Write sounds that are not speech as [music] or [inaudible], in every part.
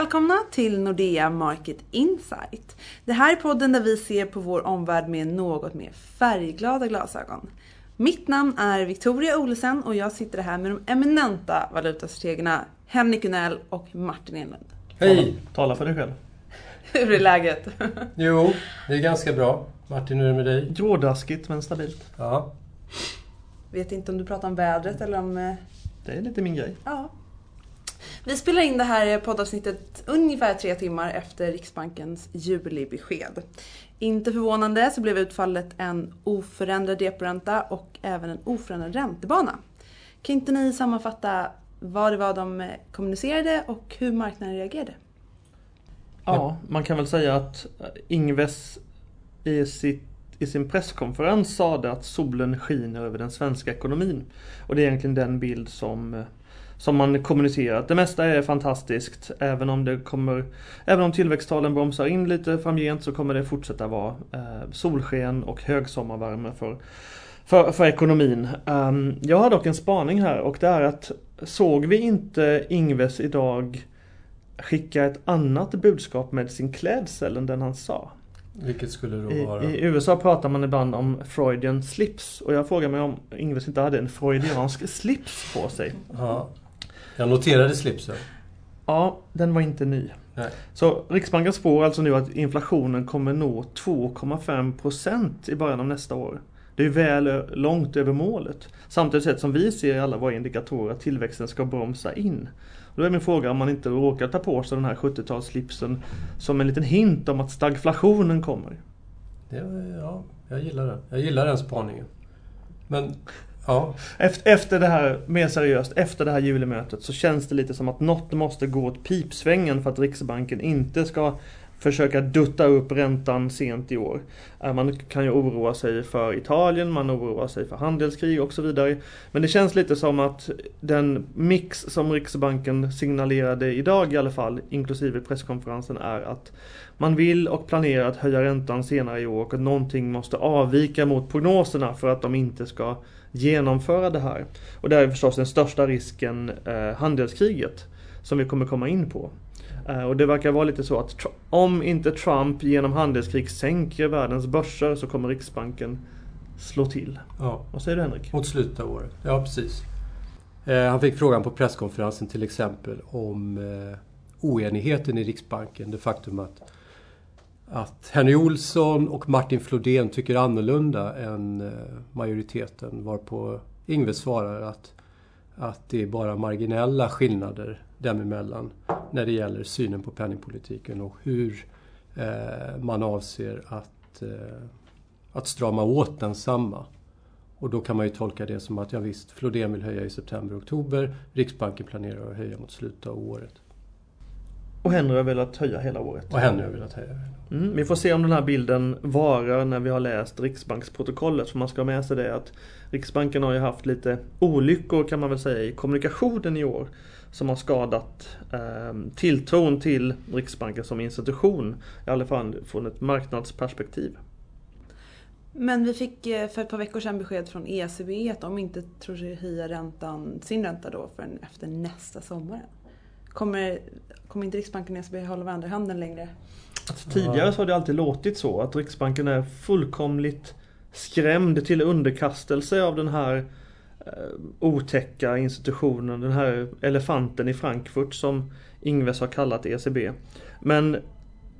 välkomna till Nordea Market Insight. Det här är podden där vi ser på vår omvärld med något mer färgglada glasögon. Mitt namn är Victoria Olesen och jag sitter här med de eminenta valutastrategerna Henrik Unell och Martin Enlund. Hej! Tala för dig själv. Hur är läget? Jo, det är ganska bra. Martin, hur är det med dig? Grådaskigt men stabilt. Ja. Vet inte om du pratar om vädret eller om... eh, Det är lite min grej. Ja. Vi spelar in det här poddavsnittet ungefär tre timmar efter Riksbankens julibesked. Inte förvånande så blev utfallet en oförändrad reporänta och även en oförändrad räntebana. Kan inte ni sammanfatta vad det var de kommunicerade och hur marknaden reagerade? Ja, man kan väl säga att eh, Ingves i, sitt, i sin presskonferens sade att solen skiner över den svenska ekonomin. Och det är egentligen den bild som, eh, som man kommunicerat. Det mesta är fantastiskt. Även om, det kommer, även om tillväxttalen bromsar in lite framgent så kommer det fortsätta vara eh, solsken och högsommarvärme för, för, för ekonomin. Um, jag har dock en spaning här och det är att såg vi inte Ingves idag skicka ett annat budskap med sin klädsel än den han sa. Vilket skulle I, då vara? I USA pratar man ibland om Freudian slips och jag frågar mig om Ingves inte hade en freudiansk slips på sig. Ja. Jag noterade slipsen. Ja, den var inte ny. Nej. Så Riksbanken spår alltså nu att inflationen kommer nå 2,5% i början av nästa år. Det är väl långt över målet. Samtidigt som vi ser i alla våra indikatorer att tillväxten ska bromsa in. Då är min fråga om man inte råkar ta på sig den här 70-talsslipsen som en liten hint om att stagflationen kommer. Det, ja, jag gillar den. Jag gillar den spaningen. Men, ja. Efter, efter det här, mer seriöst, efter det här julimötet så känns det lite som att något måste gå åt pipsvängen för att Riksbanken inte ska försöka dutta upp räntan sent i år. Äh, man kan ju oroa sig för Italien, man oroar sig för handelskrig och så vidare. Men det känns lite som att den mix som Riksbanken signalerade idag i alla fall, inklusive presskonferensen, är att man vill och planerar att höja räntan senare i år och att någonting måste avvika mot prognoserna för att de inte ska genomföra det här. Och där är förstås den största risken eh, handelskriget som vi kommer komma in på. Eh, och det verkar vara lite så att om inte Trump genom handelskrig sänker världens börser så kommer Riksbanken slå till. ja. Vad säger du Henrik? Mot slutet av året. Ja, precis. Eh, han fick frågan på presskonferensen till exempel om eh, oenigheten i Riksbanken. Det faktum att, att Henry Olsson och Martin Flodén tycker annorlunda än eh, majoriteten. Varpå Ingves svarar att, att det är bara marginella skillnader dem emellan när det gäller synen på penningpolitiken och hur eh, man avser att, eh, att strama åt densamma. Och då kan man ju tolka det som att ja visst, Flodén vill höja i september, oktober. Riksbanken planerar att höja mot slutet av året. Och Henry har velat höja hela året. Och Henry har velat höja. Mm, vi får se om den här bilden varar när vi har läst Riksbanksprotokollet. För man ska ha med sig det att Riksbanken har ju haft lite olyckor kan man väl säga i kommunikationen i år. Som har skadat eh, tilltron till Riksbanken som institution. I alla fall från ett marknadsperspektiv. Men vi fick eh, för ett par veckor sedan besked från ECB att de inte tror sig höja räntan, sin ränta då förrän efter nästa sommar. Kommer, kommer inte Riksbanken och ECB hålla varandra i handen längre? Alltså, tidigare så har det alltid låtit så att Riksbanken är fullkomligt skrämd till underkastelse av den här Eh, otäcka institutionen, den här elefanten i Frankfurt som Ingves har kallat ECB. Men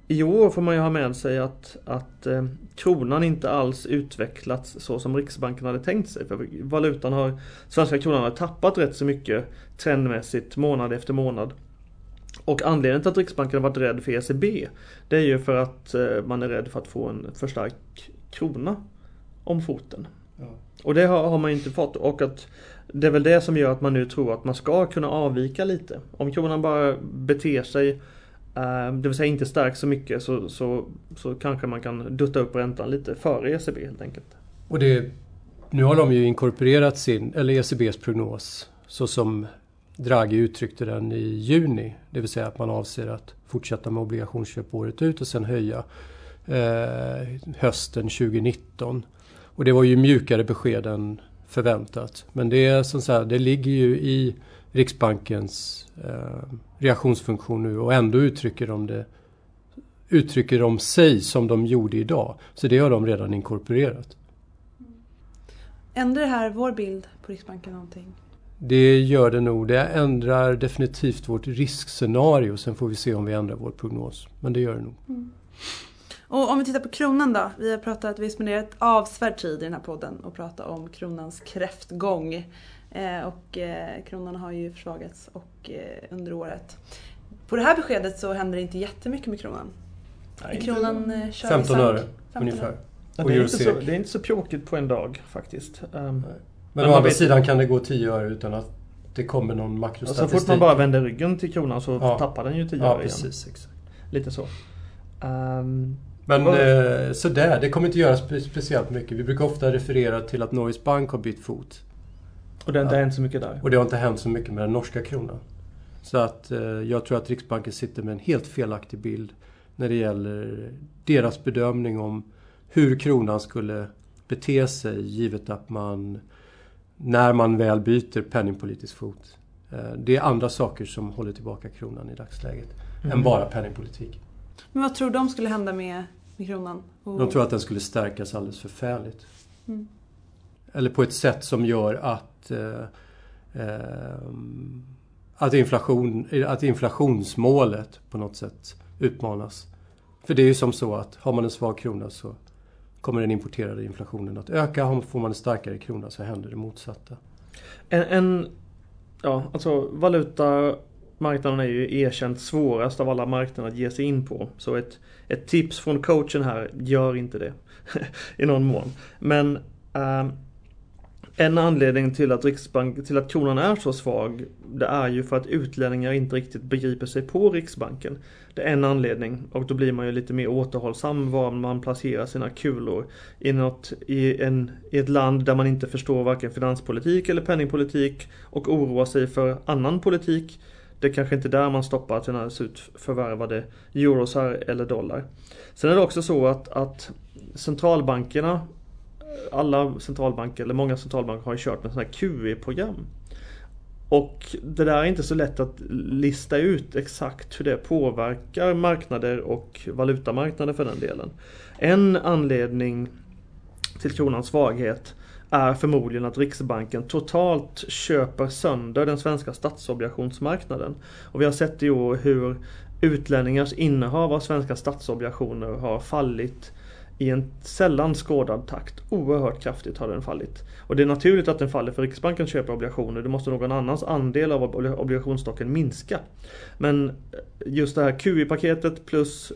i år får man ju ha med sig att, att eh, kronan inte alls utvecklats så som Riksbanken hade tänkt sig. För valutan har, svenska kronan har tappat rätt så mycket trendmässigt månad efter månad. Och anledningen till att Riksbanken har varit rädd för ECB Det är ju för att eh, man är rädd för att få en för stark krona om foten. Ja. Och det har, har man ju inte fått och att det är väl det som gör att man nu tror att man ska kunna avvika lite. Om kronan bara beter sig eh, det vill säga inte stärks så mycket så, så, så kanske man kan dutta upp räntan lite före ECB helt enkelt. Och det, nu har de ju inkorporerat sin, eller ECBs prognos, så som Draghi uttryckte den i juni. Det vill säga att man avser att fortsätta med obligationsköp året ut och sen höja eh, hösten 2019. Och det var ju mjukare besked än förväntat. Men det, är som så här, det ligger ju i Riksbankens eh, reaktionsfunktion nu och ändå uttrycker de det uttrycker de sig som de gjorde idag. Så det har de redan inkorporerat. Ändrar det här vår bild på Riksbanken någonting? Det gör det nog. Det ändrar definitivt vårt riskscenario. Sen får vi se om vi ändrar vår prognos. Men det gör det nog. Mm. Och om vi tittar på kronan då. Vi har pratat, vi har spenderat avsevärd tid i den här podden och pratat om kronans kräftgång. Eh, och eh, kronan har ju försvagats och, eh, under året. På det här beskedet så händer det inte jättemycket med kronan. Nej, kronan eh, kör 15 öre 15 ungefär. Det, är inte så, det är inte så pjåkigt på en dag faktiskt. Um, men å andra sidan kan det gå 10 öre utan att det kommer någon makrostatistik. Så fort man bara vänder ryggen till kronan så ja. tappar den ju 10 ja, öre precis, igen. Exakt. Lite så. Um, men eh, sådär, det kommer inte göra spe speciellt mycket. Vi brukar ofta referera till att Norges Bank har bytt fot. Och det har inte ja. hänt så mycket där? Och det har inte hänt så mycket med den norska kronan. Så att eh, jag tror att Riksbanken sitter med en helt felaktig bild när det gäller deras bedömning om hur kronan skulle bete sig givet att man när man väl byter penningpolitisk fot. Eh, det är andra saker som håller tillbaka kronan i dagsläget mm. än bara penningpolitik. Men vad tror de skulle hända med, med kronan? Och... De tror att den skulle stärkas alldeles förfärligt. Mm. Eller på ett sätt som gör att eh, eh, att, inflation, att inflationsmålet på något sätt utmanas. För det är ju som så att har man en svag krona så kommer den importerade inflationen att öka. Får man en starkare krona så händer det motsatta. En, en ja, alltså Marknaden är ju erkänt svårast av alla marknader att ge sig in på. Så ett, ett tips från coachen här, gör inte det. [laughs] I någon mån. Men eh, en anledning till att Riksbank, till att kronan är så svag, det är ju för att utlänningar inte riktigt begriper sig på Riksbanken. Det är en anledning och då blir man ju lite mer återhållsam var man placerar sina kulor. I, något, i, en, I ett land där man inte förstår varken finanspolitik eller penningpolitik och oroar sig för annan politik. Det är kanske inte där man stoppar sina förvärvade eurosar eller dollar. Sen är det också så att, att centralbankerna alla centralbanker, eller många centralbanker har ju kört med sådana här QE-program. Och det där är inte så lätt att lista ut exakt hur det påverkar marknader och valutamarknader för den delen. En anledning till kronans svaghet är förmodligen att Riksbanken totalt köper sönder den svenska statsobligationsmarknaden. Och vi har sett i år hur utlänningars innehav av svenska statsobligationer har fallit i en sällan skådad takt. Oerhört kraftigt har den fallit. Och det är naturligt att den faller för Riksbanken köper obligationer. Då måste någon annans andel av obligationsstocken minska. Men just det här QE-paketet plus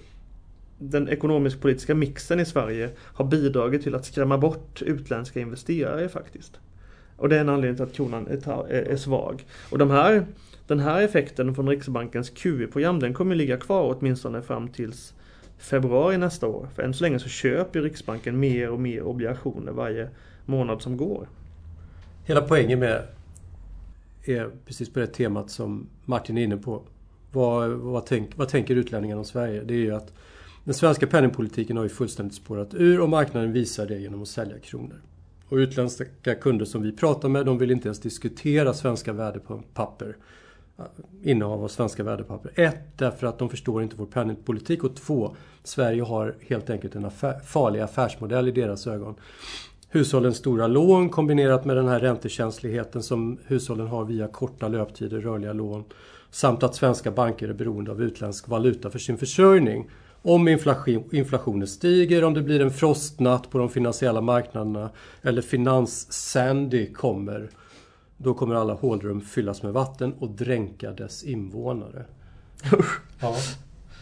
den ekonomisk-politiska mixen i Sverige har bidragit till att skrämma bort utländska investerare faktiskt. Och det är en anledning till att kronan är, är svag. Och de här, den här effekten från Riksbankens QE-program den kommer ligga kvar åtminstone fram tills februari nästa år. För än så länge så köper Riksbanken mer och mer obligationer varje månad som går. Hela poängen med är precis på det temat som Martin är inne på. Vad, vad, tänk, vad tänker utlänningarna om Sverige? Det är ju att den svenska penningpolitiken har ju fullständigt spårat ur och marknaden visar det genom att sälja kronor. Och utländska kunder som vi pratar med, de vill inte ens diskutera svenska värdepapper innehav av svenska värdepapper. Ett, därför att de förstår inte vår penningpolitik och två, Sverige har helt enkelt en affär, farlig affärsmodell i deras ögon. Hushållens stora lån kombinerat med den här räntekänsligheten som hushållen har via korta löptider, rörliga lån. Samt att svenska banker är beroende av utländsk valuta för sin försörjning. Om inflationen stiger, om det blir en frostnatt på de finansiella marknaderna eller finans-Sandy kommer då kommer alla hålrum fyllas med vatten och dränka dess invånare. ja. [laughs]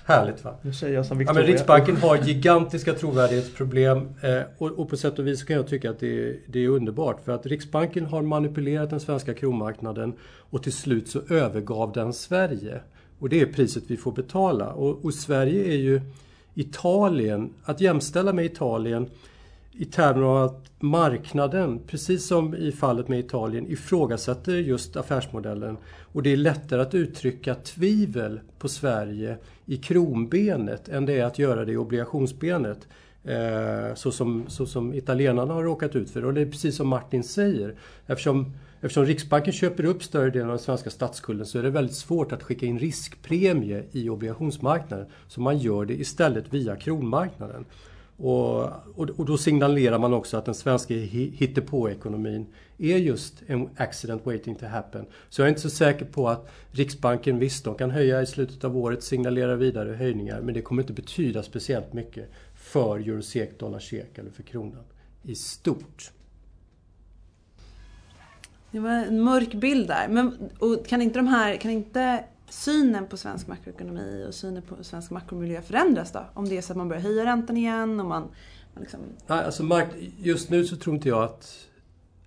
Härligt va? Nu säger jag som Ja, men Riksbanken har gigantiska trovärdighetsproblem eh, och, och, på sätt och vis kan jag tycka att det är, det är underbart för att Riksbanken har manipulerat den svenska kronmarknaden och till slut så övergav den Sverige. Och det är priset vi får betala. Och, och Sverige är ju Italien, att jämställa med Italien i termer av att marknaden, precis som i fallet med Italien, ifrågasätter just affärsmodellen. Och det är lättare att uttrycka tvivel på Sverige i kronbenet än det är att göra det i obligationsbenet. Eh, så, som, så som italienarna har råkat ut för. Och det är precis som Martin säger. Eftersom eftersom Riksbanken köper upp större delen av den svenska statsskulden så är det väldigt svårt att skicka in riskpremie i obligationsmarknaden. Så man gör det istället via kronmarknaden. Och, och, och, då signalerar man också att den svenska hittepåekonomin är just en accident waiting to happen. Så jag är inte så säker på att Riksbanken, visst de kan höja i slutet av året, signalera vidare höjningar, men det kommer inte betyda speciellt mycket för eurosek, dollar, sek eller för kronan i stort. Det var en mörk bild där. Men och kan inte de här, kan inte synen på svensk makroekonomi och synen på svensk makromiljö förändras då? Om det är så att man börjar höja räntan igen och man, man liksom... Nej, alltså mark just nu så tror inte jag att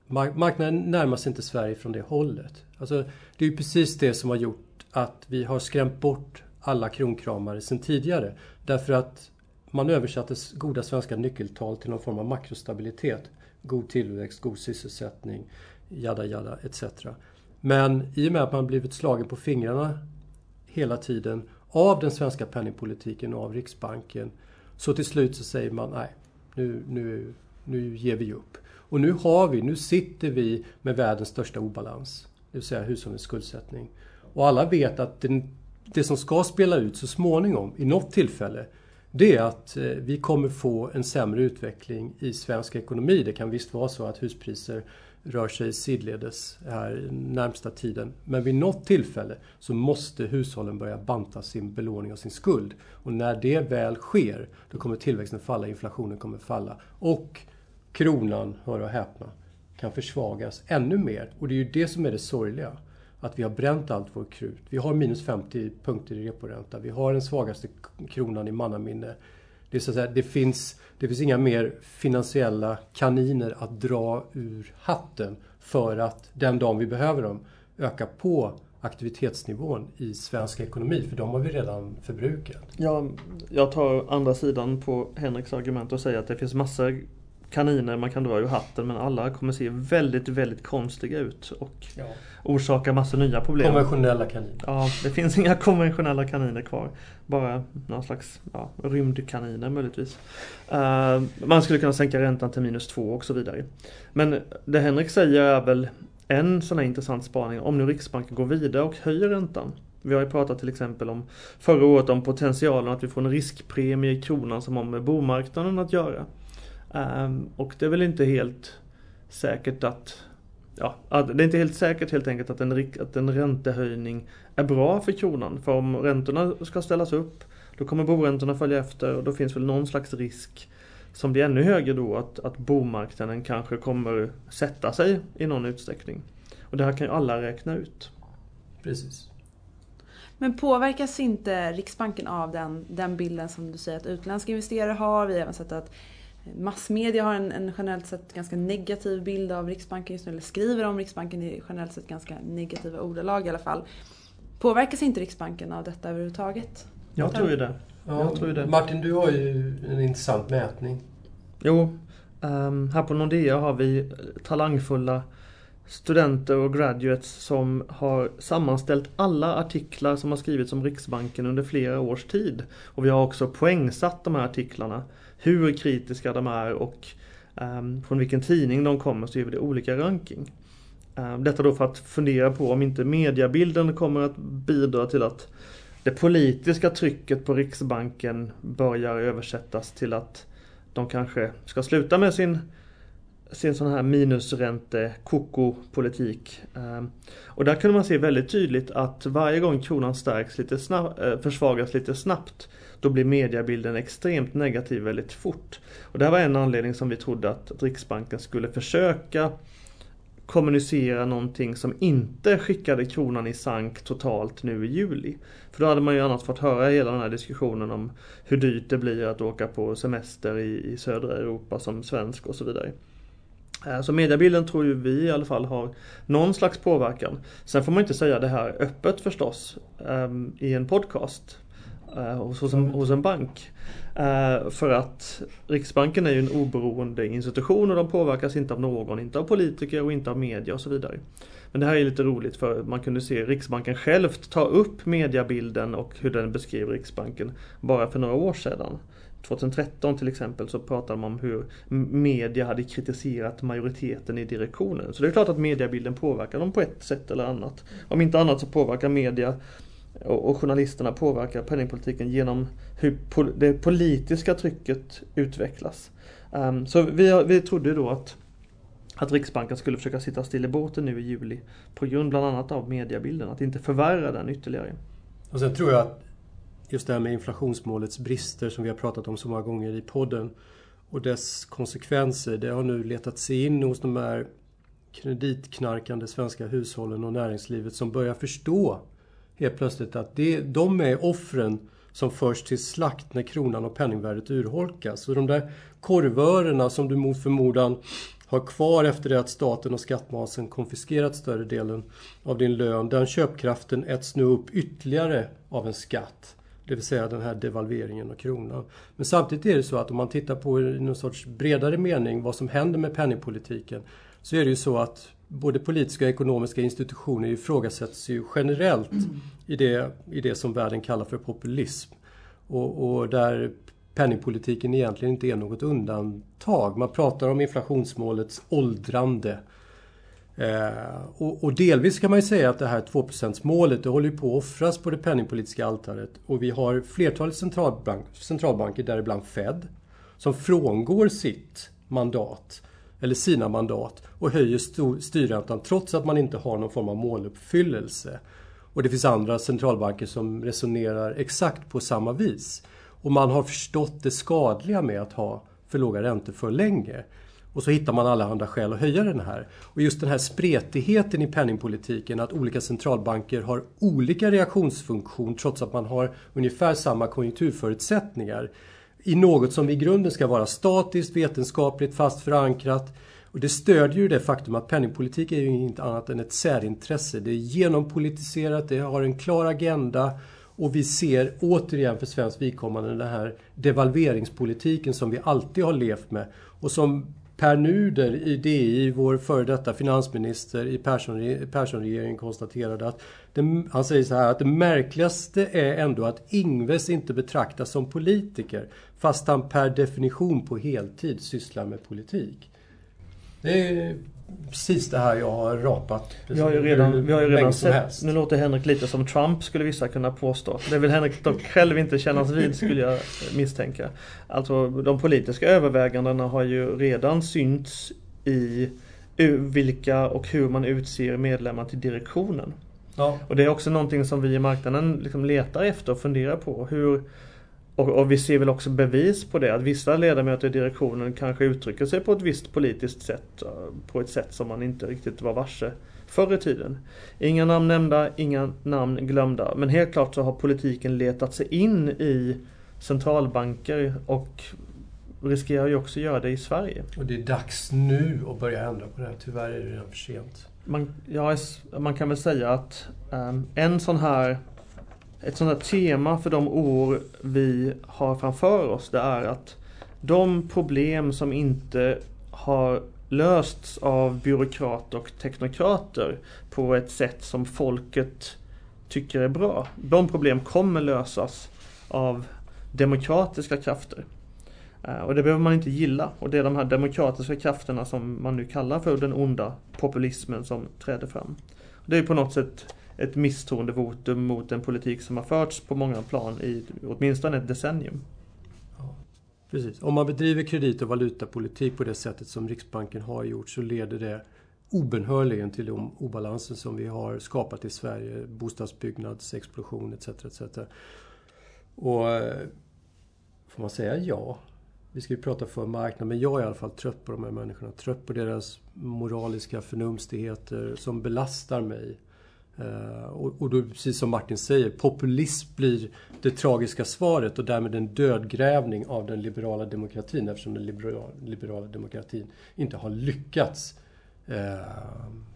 mark marknaden närmar sig inte Sverige från det hållet. Alltså, det är ju precis det som har gjort att vi har skrämt bort alla kronkramare sedan tidigare. Därför att man översatte goda svenska nyckeltal till någon form av makrostabilitet. God tillväxt, god sysselsättning, jada jada etc. Men i och med att man blivit slagen på fingrarna hela tiden av den svenska penningpolitiken och av Riksbanken så till slut så säger man nej, nu, nu, nu ger vi upp. Och nu har vi, nu sitter vi med världens största obalans, det vill säga hushållens skuldsättning. Och alla vet att den, det som ska spela ut så småningom, i något tillfälle, det är att eh, vi kommer få en sämre utveckling i svensk ekonomi. Det kan visst vara så att huspriser rör sig sidledes här närmsta tiden. Men vid något tillfälle så måste hushållen börja banta sin belåning och sin skuld. Och när det väl sker, då kommer tillväxten falla, inflationen kommer falla. Och kronan, hör och häpna, kan försvagas ännu mer. Och det är ju det som är det sorgliga. Att vi har bränt allt vårt krut. Vi har minus 50 punkter i reporänta. Vi har den svagaste kronan i mannaminne. Det, är så att säga, det, finns, det finns inga mer finansiella kaniner att dra ur hatten för att den dagen vi behöver dem öka på aktivitetsnivån i svensk ekonomi, för de har vi redan förbrukat. Ja, jag tar andra sidan på Henriks argument och säger att det finns massor kaniner man kan dra ur hatten men alla kommer se väldigt, väldigt konstiga ut och ja. orsaka massa nya problem. Konventionella kaniner. Ja, det finns inga konventionella kaniner kvar. Bara någon slags ja, rymdkaniner möjligtvis. Uh, man skulle kunna sänka räntan till minus två och så vidare. Men det Henrik säger är väl en sån här intressant spaning om nu Riksbanken går vidare och höjer räntan. Vi har ju pratat till exempel om förra året om potentialen att vi får en riskpremie i kronan som har med bomarknaden att göra. Um, och det är väl inte helt säkert att Ja, det är inte helt säkert helt enkelt att en, att en räntehöjning är bra för kronan. För om räntorna ska ställas upp då kommer boräntorna följa efter och då finns väl någon slags risk som blir ännu högre då att, att bomarknaden kanske kommer sätta sig i någon utsträckning. Och det här kan ju alla räkna ut. Precis. Men påverkas inte Riksbanken av den, den bilden som du säger att utländska investerare har? Vi har även sett att Massmedia har en, en generellt sett ganska negativ bild av Riksbanken just nu, eller skriver om Riksbanken i generellt sett ganska negativa ordalag i alla fall. Påverkas inte Riksbanken av detta överhuvudtaget? Jag tror ju det. Ja, jag tror det. Martin, du har ju en intressant mätning. Jo, um, här på Nordea har vi talangfulla studenter och graduates som har sammanställt alla artiklar som har skrivits om Riksbanken under flera års tid. Och vi har också poängsatt de här artiklarna hur kritiska de är och um, från vilken tidning de kommer så ger vi det olika ranking. Um, detta då för att fundera på om inte mediebilden kommer att bidra till att det politiska trycket på Riksbanken börjar översättas till att de kanske ska sluta med sin sin sån här minusränte koko-politik. Ehm, och där kunde man se väldigt tydligt att varje gång kronan stärks lite snabbt, eh, försvagas lite snabbt då blir mediebilden extremt negativ väldigt fort. Och det här var en anledning som vi trodde att, att Riksbanken skulle försöka kommunicera någonting som inte skickade kronan i sank totalt nu i juli. För då hade man ju annars fått höra hela den här diskussionen om hur dyrt det blir att åka på semester i, i södra Europa som svensk och så vidare. Eh, så mediebilden tror ju vi i alla fall har någon slags påverkan. Sen får man inte säga det här öppet förstås um, i en podcast uh, hos, en, hos en bank. Uh, för att Riksbanken är ju en oberoende institution och de påverkas inte av någon, inte av politiker och inte av media och så vidare. Men det här är lite roligt för man kunde se Riksbanken självt ta upp mediebilden och hur den beskrev Riksbanken bara för några år sedan 2013 till exempel så pratade man om hur media hade kritiserat majoriteten i direktionen. Så det är klart att mediebilden påverkar dem på ett sätt eller annat. Om inte annat så påverkar media och, journalisterna påverkar penningpolitiken genom hur det politiska trycket utvecklas. Ehm, så vi, vi trodde då att, att Riksbanken skulle försöka sitta still i båten nu i juli på grund bland annat av mediebilden, att inte förvärra den ytterligare. Och sen tror jag att just det här med inflationsmålets brister som vi har pratat om så många gånger i podden och dess konsekvenser, det har nu letat sig in hos de här kreditknarkande svenska hushållen och näringslivet som börjar förstå helt plötsligt att det, de är offren som förs till slakt när kronan och penningvärdet urholkas. Och de där korvörerna som du mot förmodan har kvar efter det att staten och skattmasen konfiskerat större delen av din lön, den köpkraften äts nu upp ytterligare av en skatt. Det vill säga den här devalveringen av kronan. Men samtidigt är det så att om man tittar på i någon sorts bredare mening vad som händer med penningpolitiken så är det ju så att både politiska och ekonomiska institutioner ifrågasätts ju generellt mm. i, det, i det som världen kallar för populism. Och, och, där penningpolitiken egentligen inte är något undantag. Man pratar om inflationsmålets åldrande. Eh, och, och, delvis kan man ju säga att det här 2% målet det håller på att offras på det penningpolitiska altaret. Och vi har flertalet centralbank, centralbanker, däribland Fed, som frångår sitt mandat eller sina mandat och höjer styrräntan trots att man inte har någon form av måluppfyllelse. Och det finns andra centralbanker som resonerar exakt på samma vis. Och man har förstått det skadliga med att ha för låga räntor för länge. Och så hittar man alla andra skäl att höja den här. Och just den här spretigheten i penningpolitiken, att olika centralbanker har olika reaktionsfunktion trots att man har ungefär samma konjunkturförutsättningar i något som i grunden ska vara statiskt, vetenskapligt, fast förankrat. Och det stödjer ju det faktum att penningpolitik är ju inte annat än ett särintresse. Det är genompolitiserat, det har en klar agenda och vi ser återigen för svenskt vidkommande den här devalveringspolitiken som vi alltid har levt med och som Per Nuder i DI, vår före detta finansminister i Perssonregeringen, konstaterade att det, han säger så här att det märkligaste är ändå att Ingves inte betraktas som politiker fast han per definition på heltid sysslar med politik. Det är precis det här jag har rapat. Vi har ju redan, vi har ju redan sett, nu låter Henrik lite som Trump skulle vissa kunna påstå. Det vill Henrik dock själv inte kännas vid skulle jag misstänka. Alltså de politiska övervägandena har ju redan synts i vilka och hur man utser medlemmar till direktionen. Ja. Och det är också någonting som vi i marknaden liksom letar efter och funderar på. Hur, och, och, vi ser väl också bevis på det, att vissa ledamöter i direktionen kanske uttrycker sig på ett visst politiskt sätt. På ett sätt som man inte riktigt var varse förr i tiden. Inga namn nämnda, inga namn glömda. Men helt klart så har politiken letat sig in i centralbanker och riskerar ju också göra det i Sverige. Och det är dags nu att börja ändra på det här. Tyvärr är det redan för sent. Man, ja, man kan väl säga att um, en sån här ett sånt här tema för de år vi har framför oss det är att de problem som inte har lösts av byråkrater och teknokrater på ett sätt som folket tycker är bra. De problem kommer lösas av demokratiska krafter. Eh, och det behöver man inte gilla. Och det är de här demokratiska krafterna som man nu kallar för den onda populismen som träder fram. Det är på något sätt ett misstroendevotum mot en politik som har förts på många plan i åtminstone ett decennium. precis. Om man bedriver kredit och valutapolitik på det sättet som Riksbanken har gjort så leder det obenhörligen till de obalanser som vi har skapat i Sverige. Bostadsbyggnadsexplosion etc. etc. Och eh, får man säga ja? Vi ska ju prata för marknaden, men jag är i alla fall trött på de här människorna. Trött på deras moraliska förnumstigheter som belastar mig. Uh, och, och då, precis som Martin säger, populism blir det tragiska svaret och därmed en dödgrävning av den liberala demokratin eftersom den liberala, liberala demokratin inte har lyckats uh,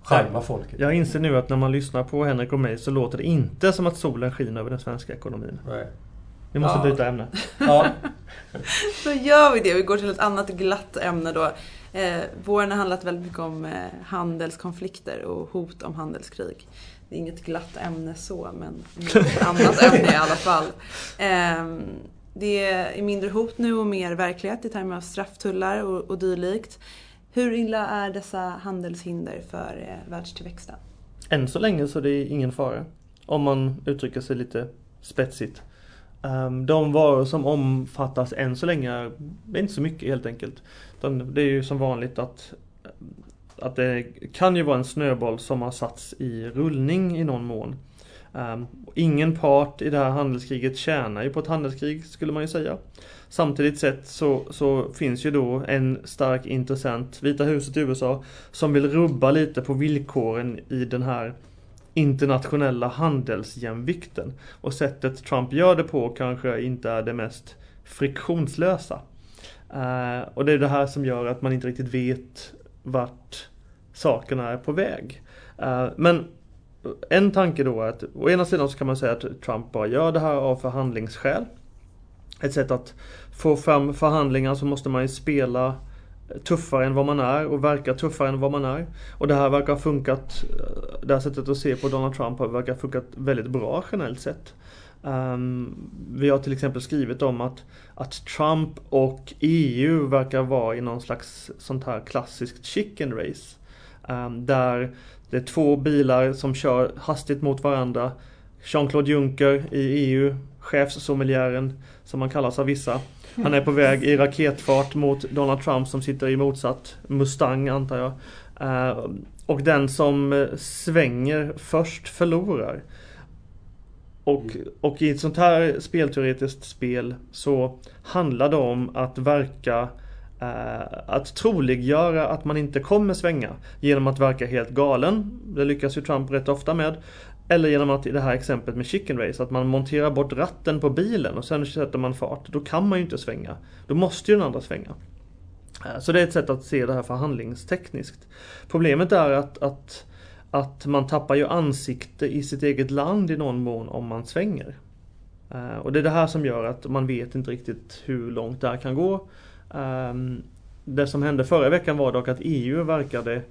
skärma folket. Jag inser nu att när man lyssnar på Henrik och mig så låter det inte som att solen skiner över den svenska ekonomin. Nej. Vi måste ja. byta ämne. Ja. [laughs] Då gör vi det. Vi går till ett annat glatt ämne då. Eh, våren har handlat väldigt mycket om eh, handelskonflikter och hot om handelskrig. Det är inget glatt ämne så, men ett annat ämne i alla fall. Ehm, det är mindre hot nu och mer verklighet i termer av strafftullar och, och dylikt. Hur illa är dessa handelshinder för eh, världstillväxten? Än så länge så är det ingen fara. Om man uttrycker sig lite spetsigt. Ehm, de varor som omfattas än så länge är inte så mycket helt enkelt. Det är ju som vanligt att, att det kan ju vara en snöboll som har satts i rullning i någon mån. Um, ingen part i det här handelskriget tjänar ju på ett handelskrig skulle man ju säga. Samtidigt sett så, så finns ju då en stark intressent, Vita huset i USA, som vill rubba lite på villkoren i den här internationella handelsjämvikten. Och sättet Trump gör det på kanske inte är det mest friktionslösa. Uh, och det är det här som gör att man inte riktigt vet vart sakerna är på väg. Eh, men en tanke då är att å ena sidan så kan man säga att Trump bara gör det här av förhandlingsskäl. Ett sätt att få fram förhandlingar så måste man ju spela tuffare än vad man är och verka tuffare än vad man är. Och det här verkar ha funkat, eh, det här sättet att se på Donald Trump verkar ha funkat väldigt bra generellt sett. Um, vi har till exempel skrivit om att, att Trump och EU verkar vara i någon slags sånt här klassiskt chicken race. Um, där det är två bilar som kör hastigt mot varandra. Jean-Claude Juncker i EU, chefssommeliären som han kallas av vissa. Han är på [laughs] väg i raketfart mot Donald Trump som sitter i motsatt Mustang antar jag. Uh, och den som svänger först förlorar. Och, och i ett sånt här spelteoretiskt spel så handlar det om att verka Uh, att troliggöra att man inte kommer svänga genom att verka helt galen. Det lyckas ju Trump rätt ofta med. Eller genom att i det här exemplet med chicken race, att man monterar bort ratten på bilen och sen sätter man fart. Då kan man ju inte svänga. Då måste ju den andra svänga. Uh, så det är ett sätt att se det här förhandlingstekniskt. Problemet är att, att, att man tappar ju ansikte i sitt eget land i någon mån om man svänger. Eh, och det är det här som gör att man vet inte riktigt hur långt det här kan gå. Ehm, det som hände förra veckan var dock att EU verkade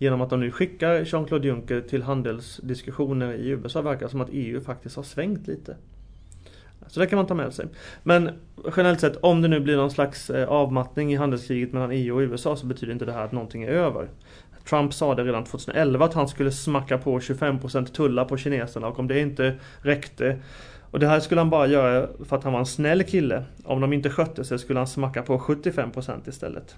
Genom att de nu skickar Jean-Claude Juncker till handelsdiskussioner i USA verkar som att EU faktiskt har svängt lite. Så det kan man ta med sig. Men generellt sett, om det nu blir någon slags eh, avmattning i handelskriget mellan EU och USA så betyder inte det här att någonting är över. Trump sa det redan 2011 att han skulle smacka på 25% tullar på kineserna och om det inte räckte och det här skulle han bara göra för att han var en snäll kille. Om de inte skötte sig skulle han smacka på 75% istället.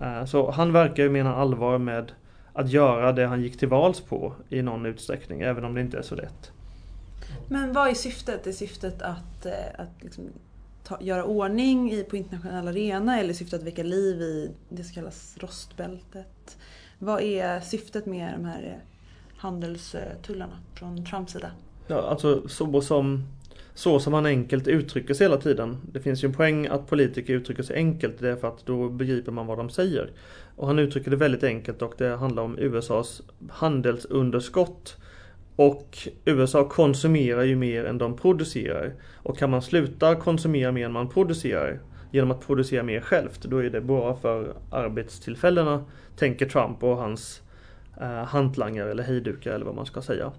Eh, så han verkar ju mena allvar med att göra det han gick till vals på i någon utsträckning, även om det inte är så lätt. Men vad är syftet? Är syftet att, eh, att liksom ta, göra ordning i, på internationell arena eller syftet att väcka liv i det som kallas rostbältet? Vad är syftet med de här eh, handelstullarna från Trumps sida? Ja, alltså så som så som han enkelt uttrycker sig hela tiden. Det finns ju en poäng att politiker uttrycker sig enkelt, det är för att då begriper man vad de säger. Och han uttrycker det väldigt enkelt och det handlar om USAs handelsunderskott. Och USA konsumerar ju mer än de producerar. Och kan man sluta konsumera mer än man producerar genom att producera mer självt, då är det bra för arbetstillfällena, tänker Trump och hans eh, hantlangare eller hejdukar eller vad man ska säga.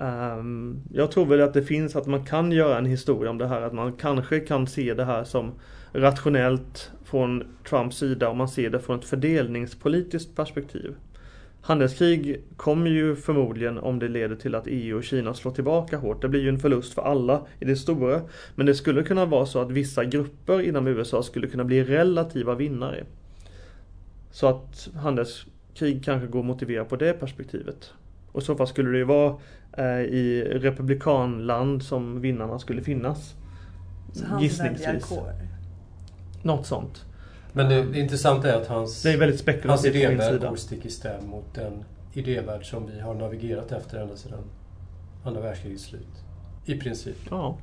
Um, jag tror väl att det finns, att man kan göra en historia om det här, att man kanske kan se det här som rationellt från Trumps sida om man ser det från ett fördelningspolitiskt perspektiv. Handelskrig kommer ju förmodligen om det leder till att EU och Kina slår tillbaka hårt. Det blir ju en förlust för alla i det stora. Men det skulle kunna vara så att vissa grupper inom USA skulle kunna bli relativa vinnare. Så att handelskrig kanske går att motivera på det perspektivet. Och i så fall skulle det ju vara eh, i republikanland som vinnarna skulle finnas. Så Gissningsvis. Något sånt. Men det, det intressanta är att hans, det är väldigt spekulativt hans idévärld går stick i stäv mot den idévärld som vi har navigerat efter ända sedan andra världskrigets slut. I princip. Ja.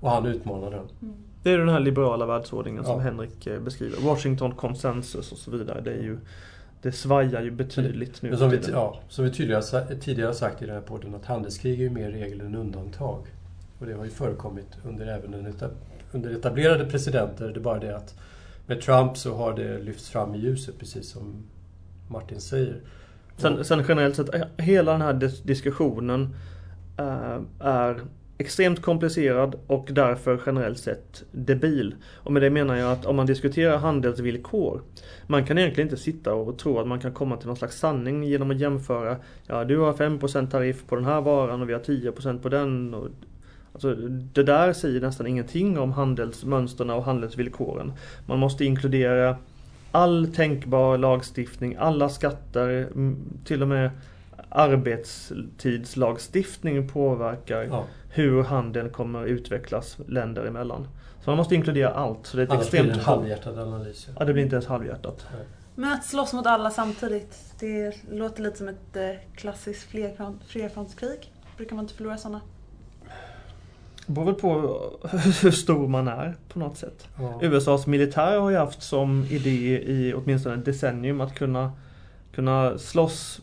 Och han utmanar den. Mm. Det är den här liberala världsordningen ja. som Henrik eh, beskriver. Washington konsensus och så vidare. Det är ju det svajar ju betydligt nu. Men som, vi, ja, som vi tidigare, tidigare sagt i den här podden att handelskrig är ju mer regel än undantag. Och det har ju förekommit under även en etab under etablerade presidenter. Det är bara det att med Trump så har det lyfts fram i ljuset precis som Martin säger. Sen, sen generellt sett, hela den här diskussionen äh, är extremt komplicerad och därför generellt sett debil. Och med det menar jag att om man diskuterar handelsvillkor Man kan egentligen inte sitta och tro att man kan komma till någon slags sanning genom att jämföra Ja, du har 5% tariff på den här varan och vi har 10% på den. Och, alltså, det där säger nästan ingenting om handelsmönstren och handelsvillkoren. Man måste inkludera all tänkbar lagstiftning, alla skatter, till och med arbetstidslagstiftning påverkar ja. hur handeln kommer utvecklas länder emellan. Så man måste inkludera allt. Så det är ett Annars extremt... blir det en halvhjärtad analys. Ja, det blir inte ens halvhjärtat. Nej. Men att slåss mot alla samtidigt, det låter lite som ett eh, klassiskt flerfrontskrig. Brukar man inte förlora sådana? Det beror väl på [laughs] hur stor man är på något sätt. Ja. USAs militär har ju haft som idé i åtminstone ett decennium att kunna, kunna slåss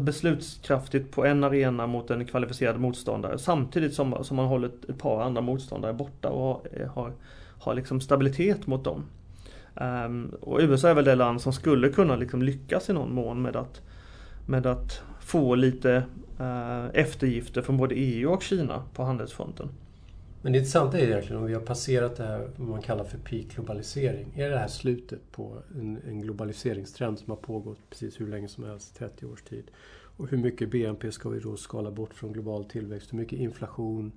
beslutskraftigt på en arena mot en kvalificerad motståndare samtidigt som, som man håller ett, ett par andra motståndare borta och har, har liksom stabilitet mot dem. Um, och USA är väl det land som skulle kunna liksom lyckas i någon mån med att, med att få lite uh, eftergifter från både EU och Kina på handelsfronten. Men det intressanta är egentligen om vi har passerat det här vad man kallar för peak globalisering. Är det här slutet på en, en globaliseringstrend som har pågått precis hur länge som helst, 30 års tid? Och hur mycket BNP ska vi då skala bort från global tillväxt? Hur mycket inflation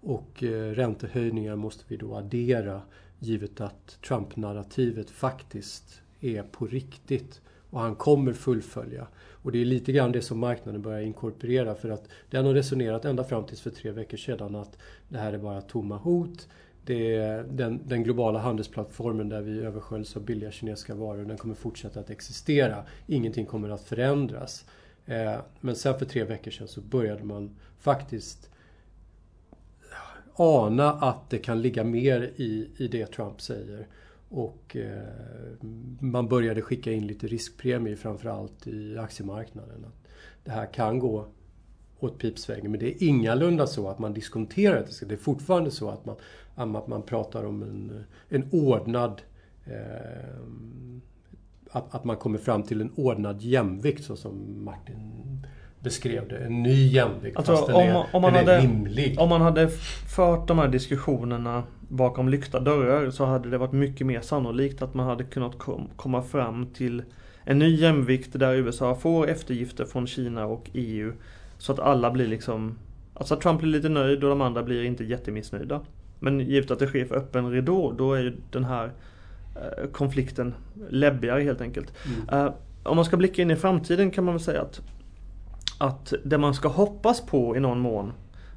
och eh, räntehöjningar måste vi då addera givet att Trump-narrativet faktiskt är på riktigt och han kommer fullfölja. Och det är lite grann det som marknaden börjar inkorporera för att den har resonerat ända fram tills för tre veckor sedan att det här är bara tomma hot. Det är den, den globala handelsplattformen där vi översköljs av billiga kinesiska varor, den kommer fortsätta att existera. Ingenting kommer att förändras. Eh, men sen för tre veckor sedan så började man faktiskt ana att det kan ligga mer i, i det Trump säger. Och eh, man började skicka in lite riskpremier framförallt i aktiemarknaden. Att det här kan gå åt pipsvängen. Men det är ingalunda så att man diskonterar det. Det är fortfarande så att man, att man pratar om en, en ordnad eh, att, att man kommer fram till en ordnad jämvikt så som Martin beskrev det. En ny jämvikt alltså, fast den, om, är, om man den hade, är rimlig. Om man hade fört de här diskussionerna bakom lyckta dörrar så hade det varit mycket mer sannolikt att man hade kunnat kom, komma fram till en ny jämvikt där USA får eftergifter från Kina och EU. Så att alla blir liksom Alltså att Trump blir lite nöjd och de andra blir inte jättemissnöjda. Men givet att det sker för öppen ridå då är ju den här eh, konflikten läbbigare helt enkelt. Mm. Eh, om man ska blicka in i framtiden kan man väl säga att att det man ska hoppas på i någon mån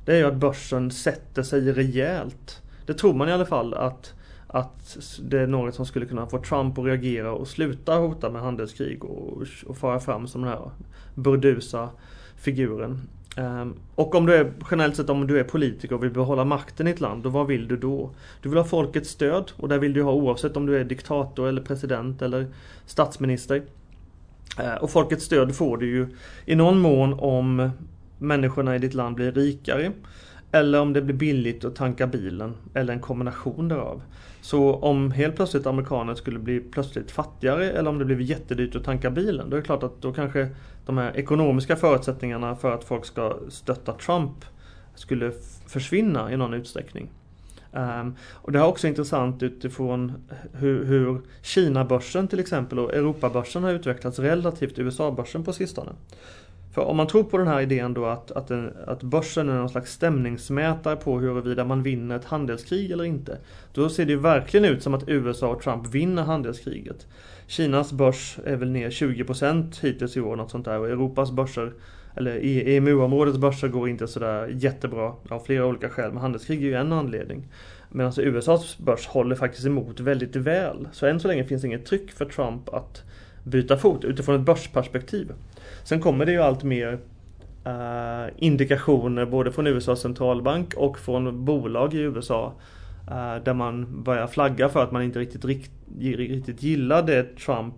det är ju att börsen sätter sig rejält. Det tror man i alla fall att, att det är något som skulle kunna få Trump att reagera och sluta hota med handelskrig och, och fara fram som den här burdusa figuren. Um, och om du är generellt sett om du är politiker och vill behålla makten i ett land, då vad vill du då? Du vill ha folkets stöd och det vill du ha oavsett om du är diktator eller president eller statsminister. Ehm, och folkets stöd får du ju i någon mån om människorna i ditt land blir rikare. Eller om det blir billigt att tanka bilen. Eller en kombination därav. Så om helt plötsligt amerikaner skulle bli plötsligt fattigare eller om det blir jättedyrt att tanka bilen. Då är det klart att då kanske de här ekonomiska förutsättningarna för att folk ska stötta Trump skulle försvinna i någon utsträckning. Um, och det är också intressant utifrån hur, hur Kina-börsen till exempel och Europabörsen har utvecklats relativt USA-börsen på sistone. För om man tror på den här idén då att, att, en, att börsen är någon slags stämningsmätare på huruvida man vinner ett handelskrig eller inte. Då ser det ju verkligen ut som att USA och Trump vinner handelskriget. Kinas börs är väl ner 20% hittills i år, något sånt där. Och Europas börser, eller EMU-områdets börser går inte sådär jättebra av flera olika skäl. Men handelskrig är ju en anledning. Medan alltså USAs börs håller faktiskt emot väldigt väl. Så än så länge finns det inget tryck för Trump att byta fot utifrån ett börsperspektiv. Sen kommer det ju allt mer uh, indikationer både från USAs centralbank och från bolag i USA uh, eh, där man börjar flagga för att man inte riktigt, rikt, riktigt gillar det Trump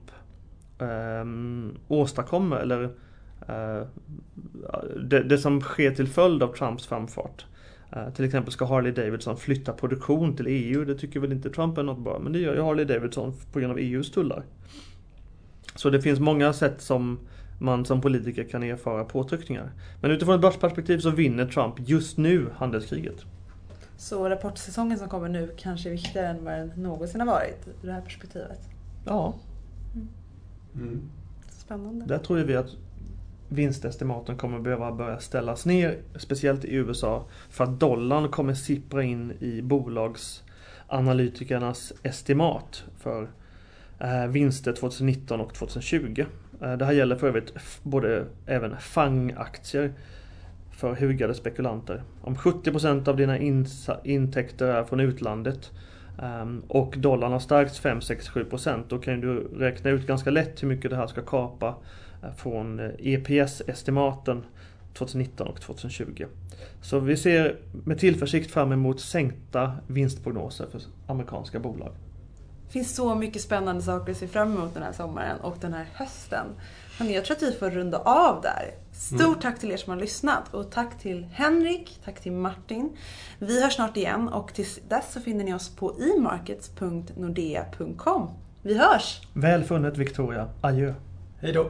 um, åstadkommer eller uh, det, det, som sker till följd av Trumps framfart. Till exempel ska Harley Davidson flytta produktion till EU. Det tycker väl inte Trump är något bra, men det gör ju Harley Davidson på grund av EUs tullar. Så det finns många sätt som man som politiker kan erfara påtryckningar. Men utifrån ett börsperspektiv så vinner Trump just nu handelskriget. Så rapportsäsongen som kommer nu kanske är viktigare än vad den någonsin har varit ur det här perspektivet? Ja. Mm. Spännande. Där tror vi att vinstestimaten kommer behöva börja ställas ner, speciellt i USA, för att dollarn kommer sippra in i bolagsanalytikernas estimat för eh, vinster 2019 och 2020. Eh, det här gäller för övrigt både även FANG-aktier för hugade spekulanter. Om 70% av dina intäkter är från utlandet ehm, och dollarn har stärkts 5, 6, 7% då kan du räkna ut ganska lätt hur mycket det här ska kapa eh, från eh, EPS-estimaten 2019 och 2020. Så vi ser med tillförsikt fram emot sänkta vinstprognoser för amerikanska bolag. Det finns så mycket spännande saker att se fram emot den här sommaren och den här hösten. Men jag tror att vi får runda av där. Stort mm. tack till er som har lyssnat och tack till Henrik, tack till Martin. Vi hörs snart igen och tills dess så finner ni oss på imarkets.nordea.com. Vi hörs! Väl funnet Victoria. Adjö! Hej då!